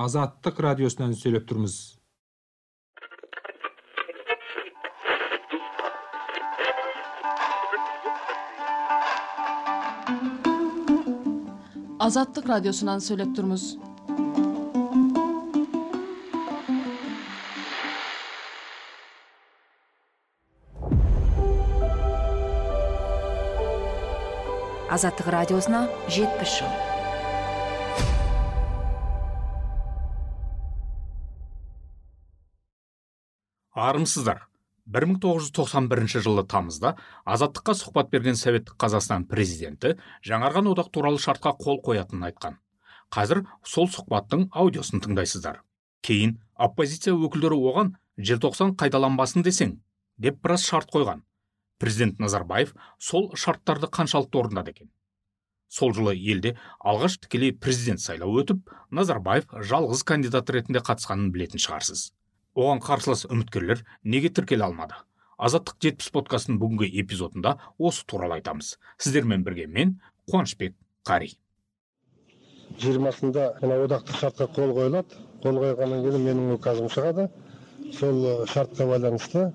азаттык радиосунан сүйлөп турбуз азаттык радиосунан сүйлөп турбуз азаттык радиосуна жетимиш жыл армысыздар. Бір мың тоғыз жүз тоқсан бірінші жылы тамызда азаттыққа сұхбат берген советтік қазақстан президенті жаңарған одақ туралы шартқа қол қоятынын айтқан. Қазір сол сұхбаттың аудиосын тыңдайсыздар. Кейін оппозиция өкілдері оған желтоқсан қайталанбасын десең деп біраз шарт қойған. Президент назарбаев сол шарттарды қаншалықты орындады екен? Сол жылы елде алғаш тікелей президент сайлауы өтіп назарбаев жалғыз кандидат ретінде қатысқанын білетін шығарсыз. Оған қарсылас үміткерлер неге тіркеле алмады? Азаттық жетпіс подкастының бүгінгі эпизодында осы туралы айтамыз. Сіздермен бірге мен қуанышбек қари. Жиырмасында мына одақтық шартқа қол қойылады. Қол қойғаннан кейін менің указым шығады. Сол шартқа байланысты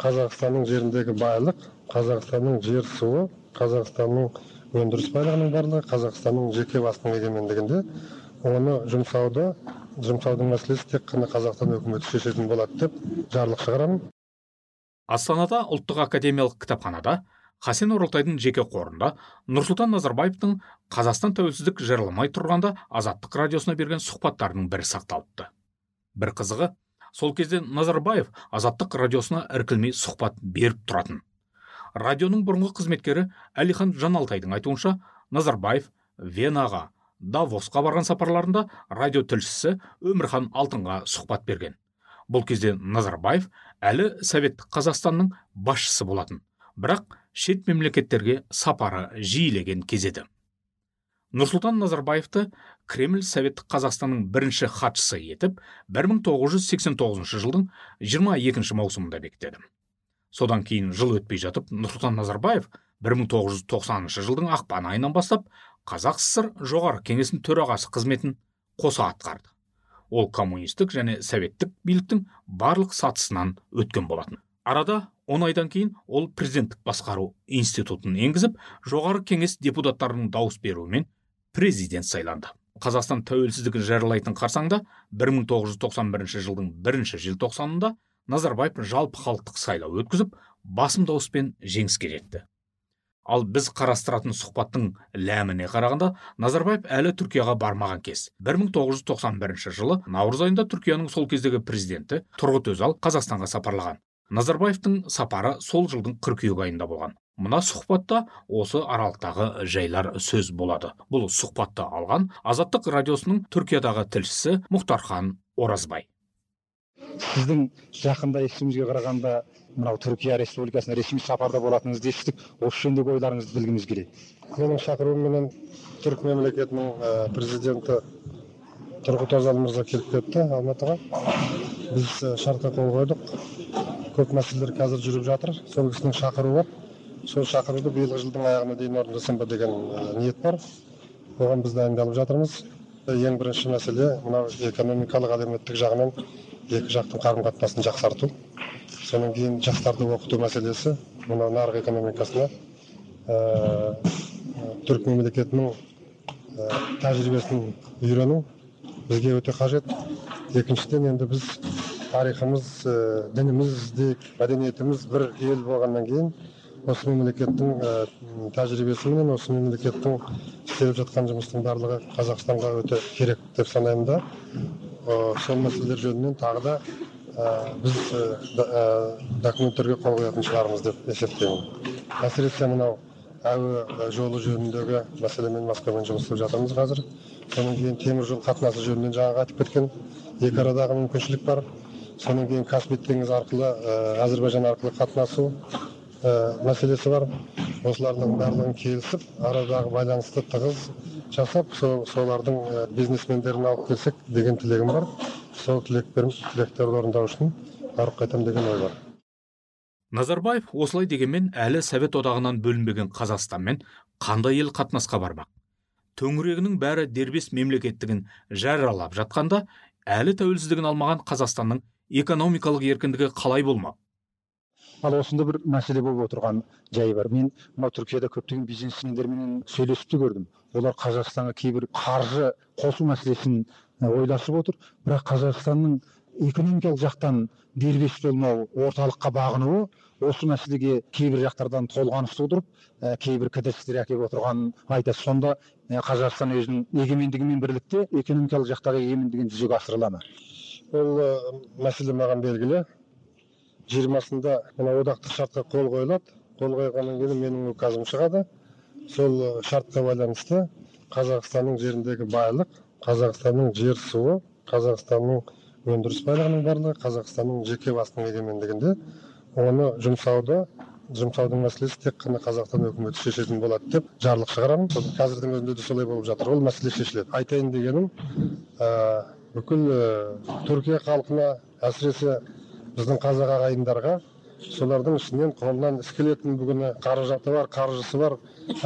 қазақстанның жеріндегі байлық қазақстанның жер суы қазақстанның өндіріс байлығының барлығы қазақстанның жеке басының егемендігінде оны жұмсауды жұмсаудың мәселесі тек қана қазақстан үкіметі шешетін болады деп жарлық шығарамын. Астанада ұлттық академиялық кітапханада хасен оралтайдың жеке қорында нұрсұлтан назарбаевтың қазақстан тәуелсіздік жырламай тұрғанда азаттық радиосына берген сұхбаттарының бірі сақталыпты. Бір қызығы сол кезде назарбаев азаттық радиосына іркілмей сұхбат беріп тұратын. Радионың бұрынғы қызметкері әлихан жаналтайдың айтуынша назарбаев венаға давосқа барған сапарларында радио тілшісі өмірхан алтынға сұхбат берген. Бұл кезде назарбаев әлі советтік қазақстанның басшысы болатын. Бірақ шет мемлекеттерге сапары жиілеген кез еді. Нұрсұлтан назарбаевты кремль советтік қазақстанның бірінші хатшысы етіп 1989 жылдың 22 маусымында бекітеді. Содан кейін жыл өтпей жатып нұрсұлтан назарбаев 1990 жылдың ақпан айынан бастап қазақ сср жоғары кеңесінің төрағасы қызметін қоса атқарды. Ол коммунистік және советтік биліктің барлық сатысынан өткен болатын. Арада он айдан кейін ол президенттік басқару институтын енгізіп жоғары кеңес депутаттарының дауыс беруімен президент сайланды. Қазақстан тәуелсіздігін жариялайтын қарсаңда 1991 жылдың бірінші желтоқсанында назарбаев жалпы халықтық сайлау өткізіп басым дауыспен жеңіске жетті. Ал біз қарастыратын сұхбаттың ләміне қарағанда назарбаев әлі түркияға бармаған кез. 1991 жылы наурыз айында түркияның сол кездегі президенті тұрғыт өзал қазақстанға сапарлаған. Назарбаевтың сапары сол жылдың қыркүйек айында болған. Мына сұхбатта осы аралықтағы жайлар сөз болады. Бұл сұхбатты алған азаттық радиосының түркиядағы тілшісі мұхтархан оразбай. Сіздің жақында естуімізге қарағанда мынау түркия республикасына ресми сапарда болатыныңызды естідік осы жөніндегі ойларыңызды білгіміз келеді. Менің шақыруымменен түрік мемлекетінің президенті тұрғыт озал мырза келіп кетті алматыға. Біз шартқа қол қойдық. Көп мәселелер қазір жүріп жатыр. Сол кісінің шақыруы сол шақыруды биылғы жылдың аяғына дейін орындасам ба деген ниет бар. Оған біз дайындалып жатырмыз. Ең бірінші мәселе мынау экономикалық әлеуметтік жағынан екі жақтың қарым қатынасын жақсарту. Содан кейін жастарды оқыту мәселесі мынау нарық экономикасына ә, түрік мемлекетінің ә, тәжірибесін үйрену бізге өте қажет. Екіншіден енді біз тарихымыз ә, дініміз мәдениетіміз бір ел болғаннан кейін осы мемлекеттің ә, тәжірибесіменен осы мемлекеттің істеліп жатқан жұмыстың барлығы қазақстанға өте керек деп санаймын да. Сол мәселелер жөнінен тағы да біз документтерге қол қоятын шығармыз деп есептеймін әсіресе мынау әуе жолы жөніндегі мәселемен москвамен жұмыс істеп жатырмыз қазір. Содан кейін темір жол қатынасы жөнінен жаңағы айтып кеткен екі арадағы мүмкіншілік бар. Содан кейін каспий теңізі арқылы әзірбайжан арқылы қатынасу мәселесі бар. Осылардың барлығын келісіп арадағы байланысты тығыз жасап сол солардың бизнесмендерін алып келсек деген тілегім бар. Сол тілектерім тілектерді орындау үшін барып қайтамын деген ой бар. Назарбаев осылай дегенмен әлі совет одағынан бөлінбеген қазақстанмен қандай ел қатынасқа бармақ? Төңірегінің бәрі дербес мемлекеттігін жариялап жатқанда әлі тәуелсіздігін алмаған қазақстанның экономикалық еркіндігі қалай болмақ? Ал осында бір мәселе болып отырған жай бар. Мен мынау түркияда көптеген бизнесмендермен сөйлесіп те көрдім. Олар қазақстанға кейбір қаржы қосу мәселесін ойласып отыр. Бірақ қазақстанның экономикалық жақтан дербес болмау орталыққа бағынуы осы мәселеге кейбір жақтардан толғаныс тудырып ә, кейбір кідірістер әкеліп отырғанын айтады. Сонда ә, қазақстан өзінің егемендігімен бірлікте экономикалық жақтағы егемендігін жүзеге асыра ма ол мәселе маған белгілі. Жиырмасында мына одақтық шартқа қол қойылады. Қол қойғаннан кейін менің указым шығады. Сол шартқа байланысты қазақстанның жеріндегі байлық қазақстанның жер суы қазақстанның өндіріс байлығының барлығы қазақстанның жеке басының егемендігінде оны жұмсауды жұмсаудың мәселесі тек қана қазақстан үкіметі шешетін болады деп жарлық шығарамын. Қазірдің өзінде де солай болып жатыр. Ол мәселе шешіледі. Айтайын дегенім ә, бүкіл ә, түркия халқына әсіресе біздің қазақ ағайындарға солардың ішінен қолынан іс келетін бүгіні қаражаты бар қаржысы бар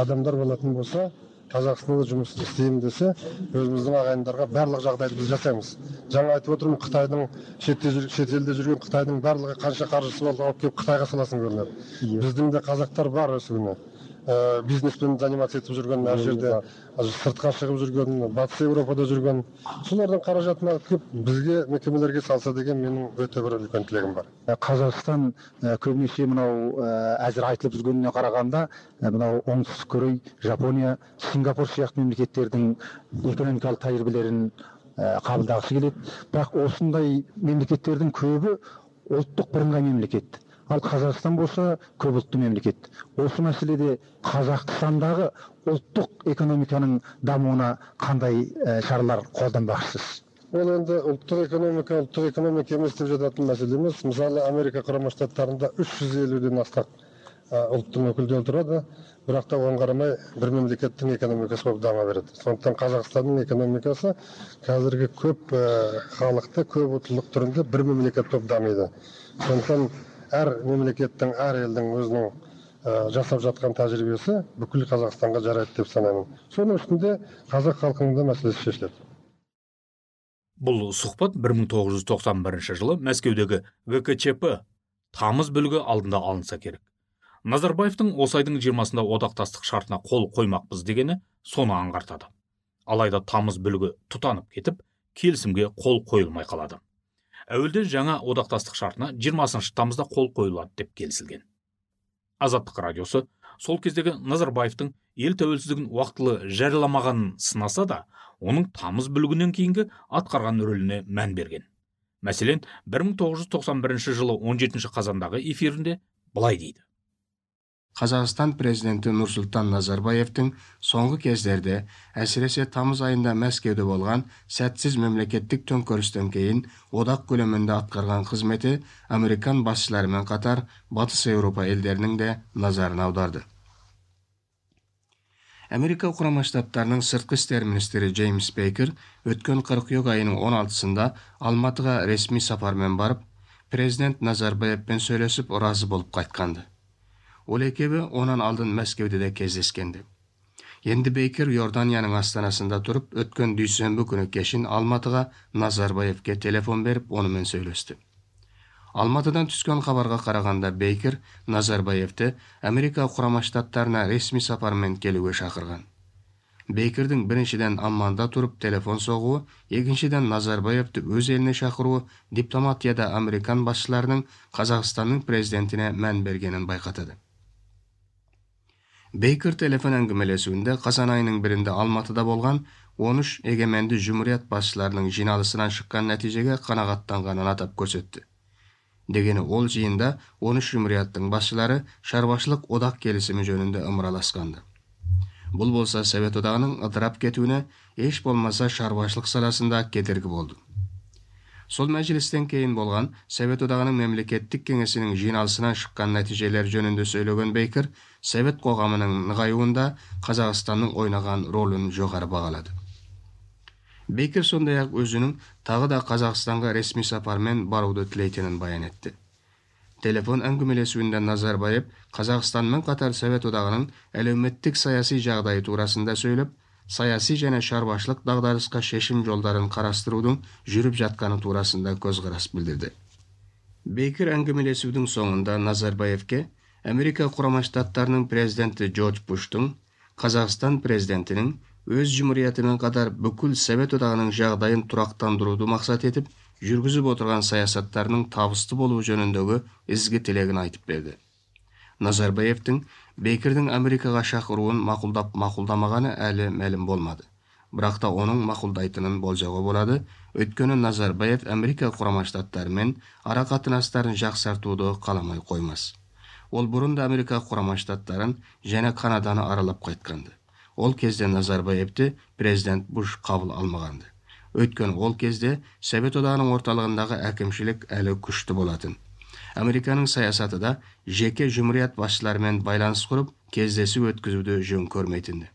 адамдар болатын болса қазақстанда жұмыс істеймін десе өзіміздің ағайындарға барлық жағдайды біз жасаймыз. Жаңа айтып отырмын қытайдың шетелде жүрген қытайдың барлығы қанша қаржысы бар алып келіп қытайға саласың көрінеді. Біздің де қазақтар бар осы күні бизнеспен заниматься етіп жүрген әр жерде сыртқа шығып жүрген батыс еуропада жүрген солардың қаражатын алып келіп бізге мекемелерге салса деген менің өте бір үлкен тілегім бар қазақстан көбінесе мынау әзір айтылып жүргеніне қарағанда мынау оңтүстік корей жапония сингапур сияқты мемлекеттердің экономикалық тәжірибелерін қабылдағысы келеді бірақ осындай мемлекеттердің көбі ұлттық бірыңғай мемлекет ал қазақстан болса көпұлтты мемлекет. Осы мәселеде қазақстандағы ұлттық экономиканың дамуына қандай ә, шаралар қолданбақшысыз? Ол енді ұлттық экономика ұлттық экономика емес деп жататын мәселе емес. Мысалы америка құрама штаттарында үш жүз елуден астам ұлттың өкілдері тұрады. Бірақ та оған қарамай бір мемлекеттің экономикасы болып дама береді. Сондықтан қазақстанның экономикасы қазіргі көп халықты көп ұлттылық түрінде бір мемлекет болып дамиды. Сондықтан әр мемлекеттің әр елдің өзінің ә, жасап жатқан тәжірибесі бүкіл қазақстанға жарайды деп санаймын. Соның үстінде қазақ халқының да мәселесі шешіледі. Бұл сұхбат 1991 жылы мәскеудегі гкчп тамыз бүлігі алдында алынса керек. Назарбаевтың осы айдың жиырмасында одақтастық шартына қол қоймақпыз дегені соны аңғартады. Алайда тамыз бүлігі тұтанып кетіп келісімге қол қойылмай қалады. Әуелде жаңа одақтастық шартына 20 тамызда қол қойылады деп келісілген. Азаттық радиосы сол кездегі назарбаевтың ел тәуелсіздігін уақытылы жарияламағанын сынаса да оның тамыз бүлігінен кейінгі атқарған рөліне мән берген. Мәселен 1991 жылы 17 қазандағы эфирінде былай дейді. Қазақстан президенті нұрсұлтан назарбаевтың соңғы кездерде әсіресе тамыз айында мәскеуде болған сәтсіз мемлекеттік төңкерістен кейін одақ көлемінде атқарған қызметі американ басшыларымен қатар батыс еуропа елдерінің де назарын аударды. Америка құрама штаттарының сыртқы істер министрі джеймс бейкер өткен қыркүйек айының 16-сында алматыға ресми сапармен барып президент назарбаевпен сөйлесіп разы болып қайтқанды. Ол екеуі онан алдын мәскеуде де кездескенді енді бейкер иорданияның астанасында тұрып өткен дүйсенбі күні кешін алматыға назарбаевке телефон беріп онымен сөйлесті алматыдан түскен хабарға қарағанда бейкер назарбаевты америка құрама штаттарына ресми сапармен келуге шақырған бейкердің біріншіден амманда тұрып телефон соғуы екіншіден назарбаевты өз еліне шақыруы дипломатияда американ басшыларының қазақстанның президентіне мән бергенін байқатады бейкер телефон әңгімелесуінде қазан айының бірінде алматыда болған 13 егеменді жұмұрият басшыларының жиналысынан шыққан нәтижеге қанағаттанғанын атап көрсетті. Дегені ол жиында 13 жұмұрияттың басшылары шаруашылық одақ келісімі жөнінде ымыраласқанды. Бұл болса совет одағының ыдырап кетуіне еш болмаса шаруашылық саласында кедергі болды. Сол мәжілістен кейін болған совет одағының мемлекеттік кеңесінің жиналысынан шыққан нәтижелер жөнінде сөйлеген бейкер совет қоғамының нығаюында қазақстанның ойнаған ролін жоғары бағалады. Бейкер сондай ақ өзінің тағы да қазақстанға ресми сапармен баруды тілейтінін баян етті. Телефон әңгімелесуінде назарбаев қазақстанмен қатар совет одағының әлеуметтік саяси жағдайы турасында сөйлеп саясий және шаруашылық дағдарысқа шешім жолдарын қарастырудың жүріп жатқаны турасында көзқарас білдірді. Бейкер әңгімелесудің соңында назарбаевке америка құрама штаттарының президенті джордж буштың қазақстан президентінің өз жұмұриятымен қатар бүкіл совет одағының жағдайын тұрақтандыруды мақсат етіп жүргізіп отырған саясаттарының табысты болуы жөніндегі ізгі тілегін айтып берді. Назарбаевтың бейкердің америкаға шақыруын мақұлдап мақұлдамағаны әлі мәлім болмады. Бірақ та оның мақұлдайтынын болжауға болады. Өйткені назарбаев америка құрама штаттарымен ара қатынастарын жақсартуды қаламай қоймас. Ол бұрын да америка құрама штаттарын және канаданы аралап қайтқанды. Ол кезде назарбаевты президент буш қабыл алмағанды. Өйткені ол кезде совет одағының орталығындағы әкімшілік әлі күшті болатын. Американың саясаты да жеке жұмұрият басшыларымен байланыс құрып кездесу өткізуді жөн көрмейтінді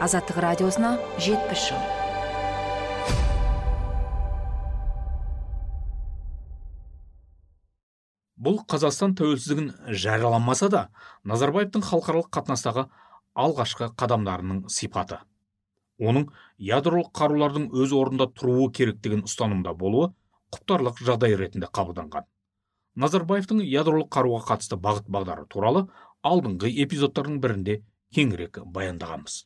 азаттық радиосына жетпіс жыл. Бұл қазақстан тәуелсіздігін жарияламаса да назарбаевтың халықаралық қатынастағы алғашқы қадамдарының сипаты. Оның ядролық қарулардың өз орнында тұруы керек деген ұстанымда болуы құптарлық жағдай ретінде қабылданған. Назарбаевтың ядролық қаруға қатысты бағыт бағдары туралы алдыңғы эпизодтардың бірінде кеңірек баяндағанбыз.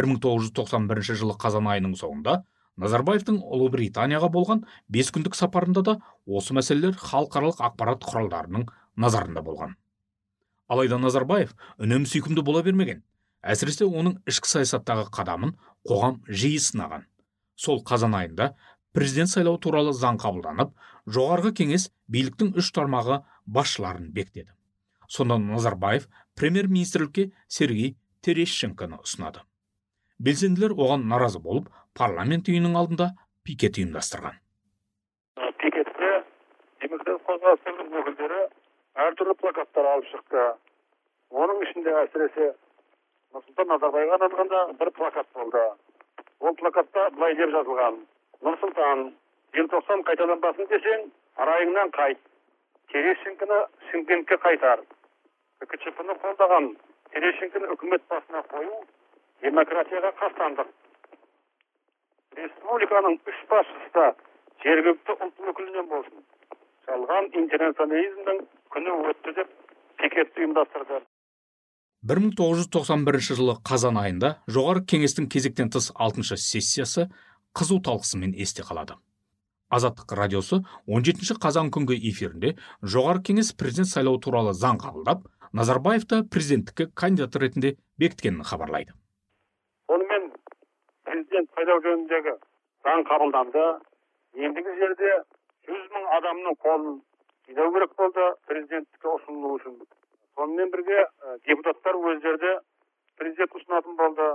1991 жылы қазан айының соңында назарбаевтың ұлыбританияға болған бес күндік сапарында да осы мәселелер халықаралық ақпарат құралдарының назарында болған. Алайда назарбаев үнемі сүйкімді бола бермеген. Әсіресе оның ішкі саясаттағы қадамын қоғам жиі сынаған. Сол қазан айында президент сайлау туралы заң қабылданып жоғарғы кеңес биліктің үш тармағы басшыларын бекітеді. Сонда назарбаев премьер министрлікке сергей терещенконы ұсынады. Белсенділер оған наразы болып парламент үйінің алдында пикет ұйымдастырған. Пикетте демократ қозғалыстардың өкілдері әртүрлі плакаттар алып шықты. Оның ішінде әсіресе нұрсұлтан назарбаевға арналған бір плакат болды. Ол плакатта былай деп жазылған. Нұрсұлтан желтоқсан қайталанбасын десең райыңнан қайт. Терещенконы шымкентке қайтар. Кчп ны қолдаған терещенконы үкімет басына қою демократияға қастандық республиканың үш басшысы да жергілікті ұлт өкілінен болсын. Жалған интернационализмнің күні өтті деп пикетті ұйымдастырды. 1991 жылы қазан айында жоғары кеңестің кезектен тыс алтыншы сессиясы қызу талқысымен есте қалады. Азаттық радиосы 17 қазан күнгі эфирінде жоғары кеңес президент сайлауы туралы заң қабылдап назарбаевты президенттікке кандидат ретінде бекіткенін хабарлайды. Сонымен президент сайлау жөніндегі заң қабылданды. Ендігі жерде жүз мың адамның қолын жинау керек болды президенттікке ұсынылу үшін. Сонымен бірге депутаттар өздері де президент ұсынатын болды.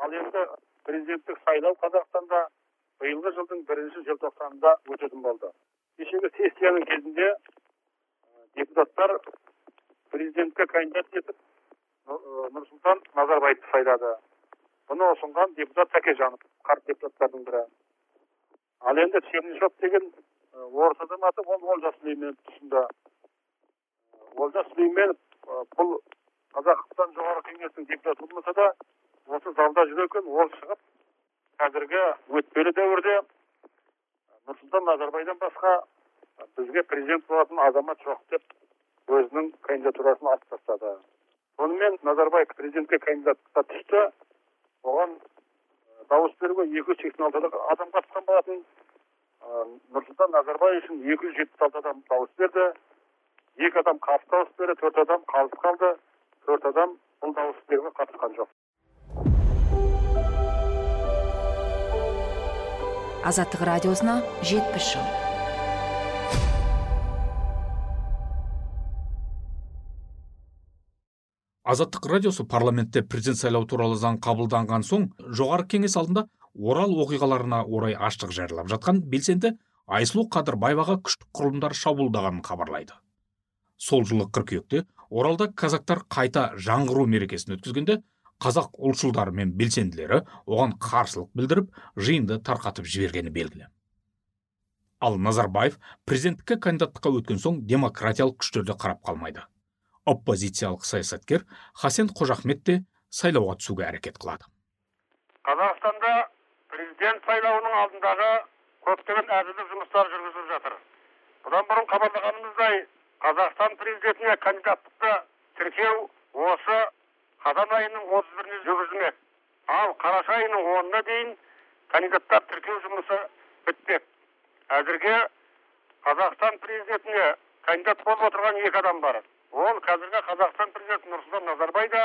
Ал енді президенттік сайлау қазақстанда биылғы жылдың бірінші желтоқсанында өтетін болды. Кешегі сессияның кезінде депутаттар президентке кандидат етіп нұрсұлтан назарбаевты сайлады. Бұны ұсынған депутат тәкежанов қарт депутаттардың бірі. Ал енді чернышов деген орыс азаматы ол олжас сүлейменовті ұсынды олжас сүлейменов бұл қазақстан жоғарғы кеңесінің депутаты болмаса да осы залда жүр екен ол шығып қазіргі өтпелі дәуірде нұрсұлтан назарбаевтан басқа бізге президент болатын азамат жоқ деп өзінің кандидатурасын атып тастады. Сонымен назарбаев президентке кандидатқа түсті оған дауыс беруге екі жүз сексен алты адам қатысқан болатын. Нұрсұлтан назарбаев үшін екі жүз жетпіс алты адам дауыс берді. Екі адам қарсы дауыс берді төрт адам қалыс қалды. Төрт адам бұл дауыс беруге қатысқан жоқ. Азаттық радиосына жетпіс жыл. Азаттық радиосы парламентте президент сайлау туралы заң қабылданған соң жоғары кеңес алдында орал оқиғаларына орай аштық жариялап жатқан белсенді айсұлу қадырбаеваға күштік құрылымдар шабуылдағанын хабарлайды. Сол жылы қыркүйекте оралда казактар қайта жаңғыру мерекесін өткізгенде қазақ ұлтшылдары мен белсенділері оған қарсылық білдіріп жиынды тарқатып жібергені белгілі. Ал назарбаев президенттікке кандидаттыққа өткен соң демократиялық күштерде қарап қалмайды. Оппозициялық саясаткер хасен қожахмет те сайлауға түсуге әрекет қылады. Қазақстанда президент сайлауының алдындағы көптеген әзірлік жұмыстары жүргізіліп жатыр. Бұдан бұрын хабарлағанымыздай қазақстан президентіне кандидаттықты тіркеу осы қазан айының отыз біріне жүргізілмек. Ал қараша айының онына дейін кандидаттар тіркеу жұмысы бітпек. Әзірге қазақстан президентіне кандидат болып отырған екі адам бар. Ол қазіргі қазақстан президенті нұрсұлтан назарбаев да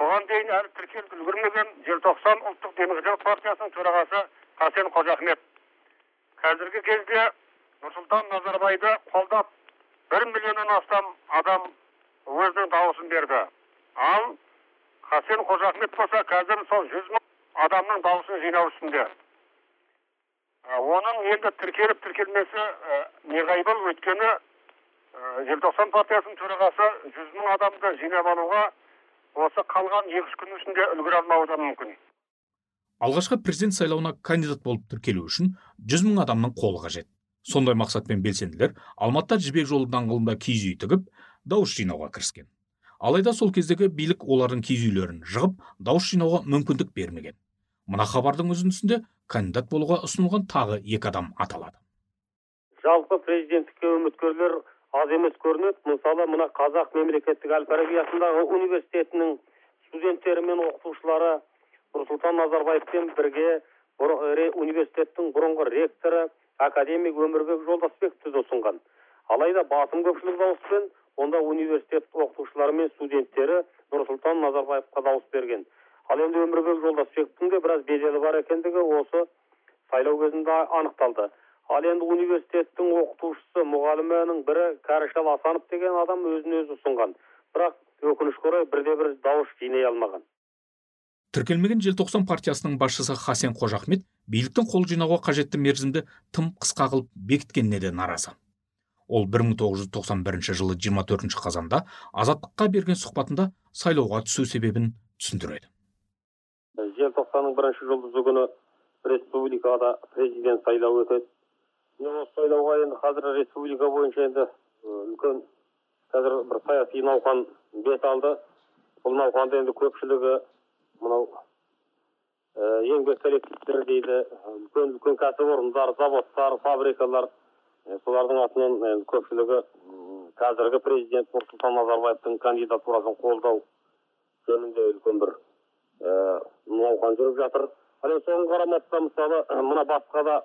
бұған дейін әлі тіркеліп үлгермеген желтоқсан ұлттық демократиялық партиясының төрағасы қасен қожахмет қазіргі кезде нұрсұлтан назарбайды қолдап бір миллионнан астам адам өзінің дауысын берді. Ал қасен қожахмет болса қазір сол жүз мың адамның дауысын жинау үстінде. Оның енді тіркеліп тіркелмесі неғайбыл өйткені желтоқсан партиясының төрағасы жүз мың адамды жинап алуға осы қалған екі үш күннің ішінде үлгере алмауы да мүмкін. Алғашқы президент сайлауына кандидат болып тіркелу үшін жүз мың адамның қолы қажет. Сондай мақсатпен белсенділер алматыда жібек жолы даңғылында киіз үй тігіп дауыс жинауға кіріскен. Алайда сол кездегі билік олардың киіз үйлерін жығып дауыс жинауға мүмкіндік бермеген. Мына хабардың үзіндісінде кандидат болуға ұсынылған тағы екі адам аталады. Жалпы президенттікке үміткерлер аз емес көрінеді. Мысалы мына қазақ мемлекеттік әл фараби атындағы университетінің студенттері мен оқытушылары нұрсұлтан назарбаевпен бірге университеттің бұрынғы ректоры академик өмірбек жолдасбековті де ұсынған. Алайда басым көпшілік дауыспен онда университет оқытушылары мен студенттері нұрсұлтан назарбаевқа дауыс берген. Ал енді өмірбек жолдасбековтің де біраз беделі бар екендігі осы сайлау кезінде анықталды. Ал енді университеттің оқытушысы мұғалімінің бірі кәрішал асанов деген адам өзін өзі ұсынған. Бірақ өкінішке орай бірде бір дауыс жинай алмаған. Тіркелмеген желтоқсан партиясының басшысы хасен қожахмет биліктің қол жинауға қажетті мерзімді тым қысқа қылып бекіткеніне де наразы. Ол 1991 жылы 24 қазанда азаттыққа берген сұхбатында сайлауға түсу себебін түсіндіреді. Желтоқсанның бірінші жұлдызы күні республикада президент сайлауы өтеді. Осы сайлауға енді қазір республика бойынша енді үлкен қазір бір саяси науқан бет алды. Бұл науқанда енді көпшілігі мынау еңбек коллективтері дейді үлкен үлкен кәсіпорындар заводтар фабрикалар солардың атынан енді көпшілігі қазіргі президент нұрсұлтан назарбаевтың кандидатурасын қолдау жөнінде үлкен бір науқан жүріп жатыр. Ал енді соған қарамастан мысалы мына басқа да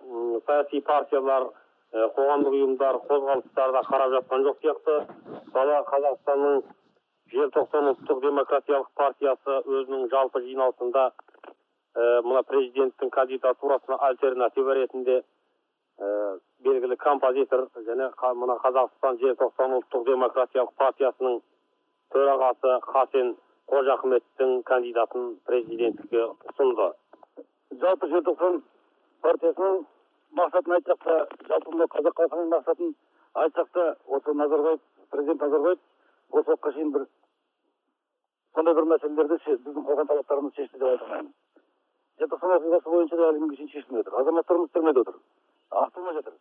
саяси партиялар қоғамдық ұйымдар қозғалыстар да қарап жатқан жоқ сияқты. Мысалы қазақстанның желтоқсан ұлттық демократиялық партиясы өзінің жалпы жиналысында мына президенттің кандидатурасына альтернатива ретінде белгілі композитор және мына қазақстан желтоқсан ұлттық демократиялық партиясының төрағасы қасен қожахметтің кандидатын президенттікке ұсынды. Жалпы желтоқсан партиясының мақсатын айтсақ та жалпы мынау қазақ халқының мақсатын айтсақ та осы назарбаев президент назарбаев осы уақытқа шейін бір сондай бір мәселелерді біздің қойған талаптарымызды шешті деп айта алмаймын желтоқсан оқиғасы бойынша да әлі күнге шейін шешілмей отыр. Азаматтарымыз түрмеде отыр. Ақталмай жатыр.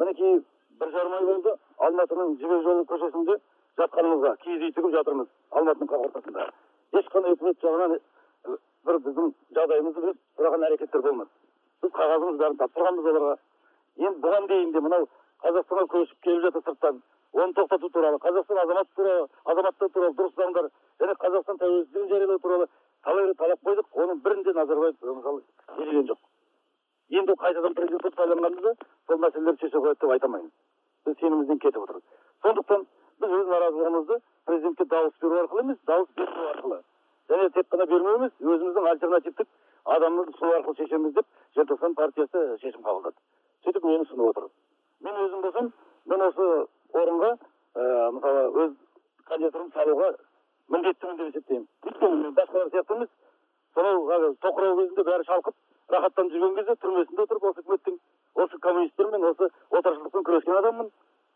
Мінекей бір жарым ай болды алматының жібек жолы көшесінде жатқанымызға киіз үй тігіп жатырмыз алматының қақ ортасында. Ешқандай үкімет жағынан бір біздің жағдайымызды біліп сұраған әрекеттер болмады біз қағазымыз бәрін тапсырғанбыз оларға. Енді бұған дейін де мынау қазақстанға көшіп келіп жатыр сырттан. Оны тоқтату туралы қазақстан азаматы туралы азаматтар туралы дұрыс заңдар және қазақстан тәуелсіздігін жариялау туралы талай рет талап қойдық. Оның бірін де назарбаев мысалы елеген жоқ. Енді қайтадан президент болып сайланғанда сол мәселелерді шеше қояды деп айта алмаймын. Біз сенімімізден кетіп отырмыз. Сондықтан біз өз наразылығымызды президентке дауыс беру арқылы емес дауыс беру арқылы және тек қана бермеу емес өзіміздің альтернативтік адамды ұсыну арқылы шешеміз деп желтоқсан партиясы шешім қабылдады. Сөйтіп мені ұсынып отыр. Мен өзім болсам мен осы орынға ә, мысалы өз кандидатурамды салуға міндеттімін деп есептеймін. Өйткені басқалар сияқты емес сонау тоқырау кезінде бәрі шалқып рахаттанып жүрген кезде түрмесінде отырып осы үкіметтің осы коммунистермен осы отаршылдықпен күрескен адаммын.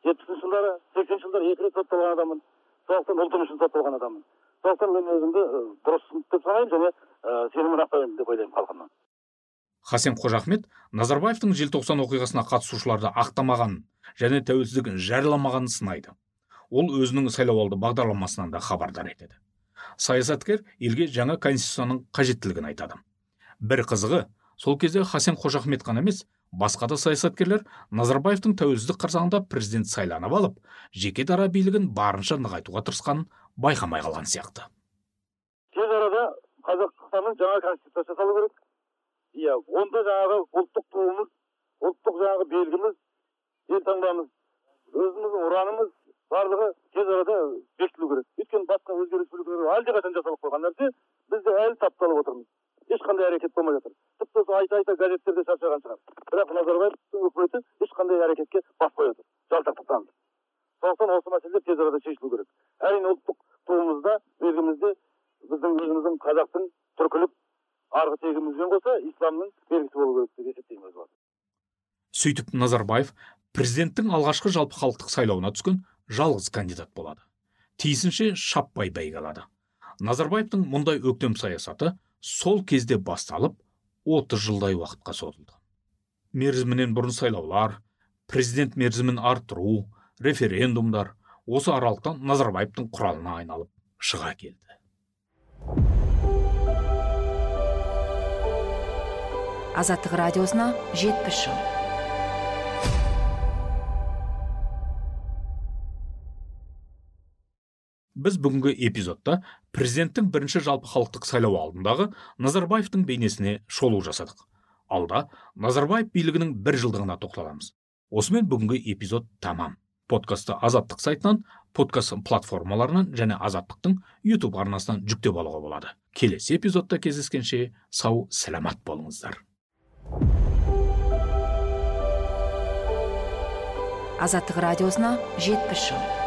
Жетпісінші жылдары сексенінші жылдары екі рет сотталған адаммын. Сондықтан ұлтым үшін сотталған адаммын. Сондықтан мен өзімді дұрыс деп санаймын және сенімін ақтаймын деп ойлаймын халқымнан. Хасен қожахмет назарбаевтың желтоқсан оқиғасына қатысушыларды ақтамағанын және тәуелсіздігін жарияламағанын сынайды. Ол өзінің сайлауалды бағдарламасынан да хабардар етеді. Саясаткер елге жаңа конституцияның қажеттілігін айтады. Бір қызығы сол кезде хасен қожахмет қана емес басқа да саясаткерлер назарбаевтың тәуелсіздік қарсаңында президент сайланып алып жеке дара билігін барынша нығайтуға тырысқанын байқамай қалған сияқты. Тез арада қазақстанның жаңа конституция жасалу керек. Иә онда жаңағы ұлттық туымыз ұлттық жаңағы белгіміз елтаңбамыз өзіміздің ұранымыз барлығы тез арада бекітілу керек. Өйткені басқа өзге республикалар әлдеқашан жасалып қойған нәрсе біз де әлі тапталып отырмыз. Ешқандай әрекет болмай жатыр. Тіпті осы айта айта газеттерде шаршаған шығар. Бірақ назарбаевтың үкіметі ешқандай әрекетке бас қоя тұр. Жалтақтық танытып сондықтан осы мәселелер тез арада шешілу керек. Әрине ұлттық туымызда белгімізде біздің өзіміздің қазақтың түркілік арғы тегімізбен қоса исламның белгісі болу керек деп есептеймін өз сөйтіп назарбаев президенттің алғашқы жалпы халықтық сайлауына түскен жалғыз кандидат болады. Тиісінше шаппай бәйге алады назарбаевтың мұндай өктем саясаты сол кезде басталып 30 жылдай уақытқа созылды. Мерзімінен бұрын сайлаулар президент мерзімін арттыру референдумдар осы аралықтан назарбаевтың құралына айналып шыға келді. Азаттық радиосына жетпіс жыл. Біз бүгінгі эпизодта президенттің бірінші жалпы халықтық сайлауы алдындағы назарбаевтың бейнесіне шолу жасадық. Алда назарбаев билігінің бір жылдығына тоқталамыз. Осымен бүгінгі эпизод тамам. Подкастты азаттық сайтынан подкаст платформаларынан және азаттықтың ютуб арнасынан жүктеп алуға болады. Келесі эпизодта кездескенше сау сәлемат болыңыздар. Азаттық радиосына жетпіс жыл.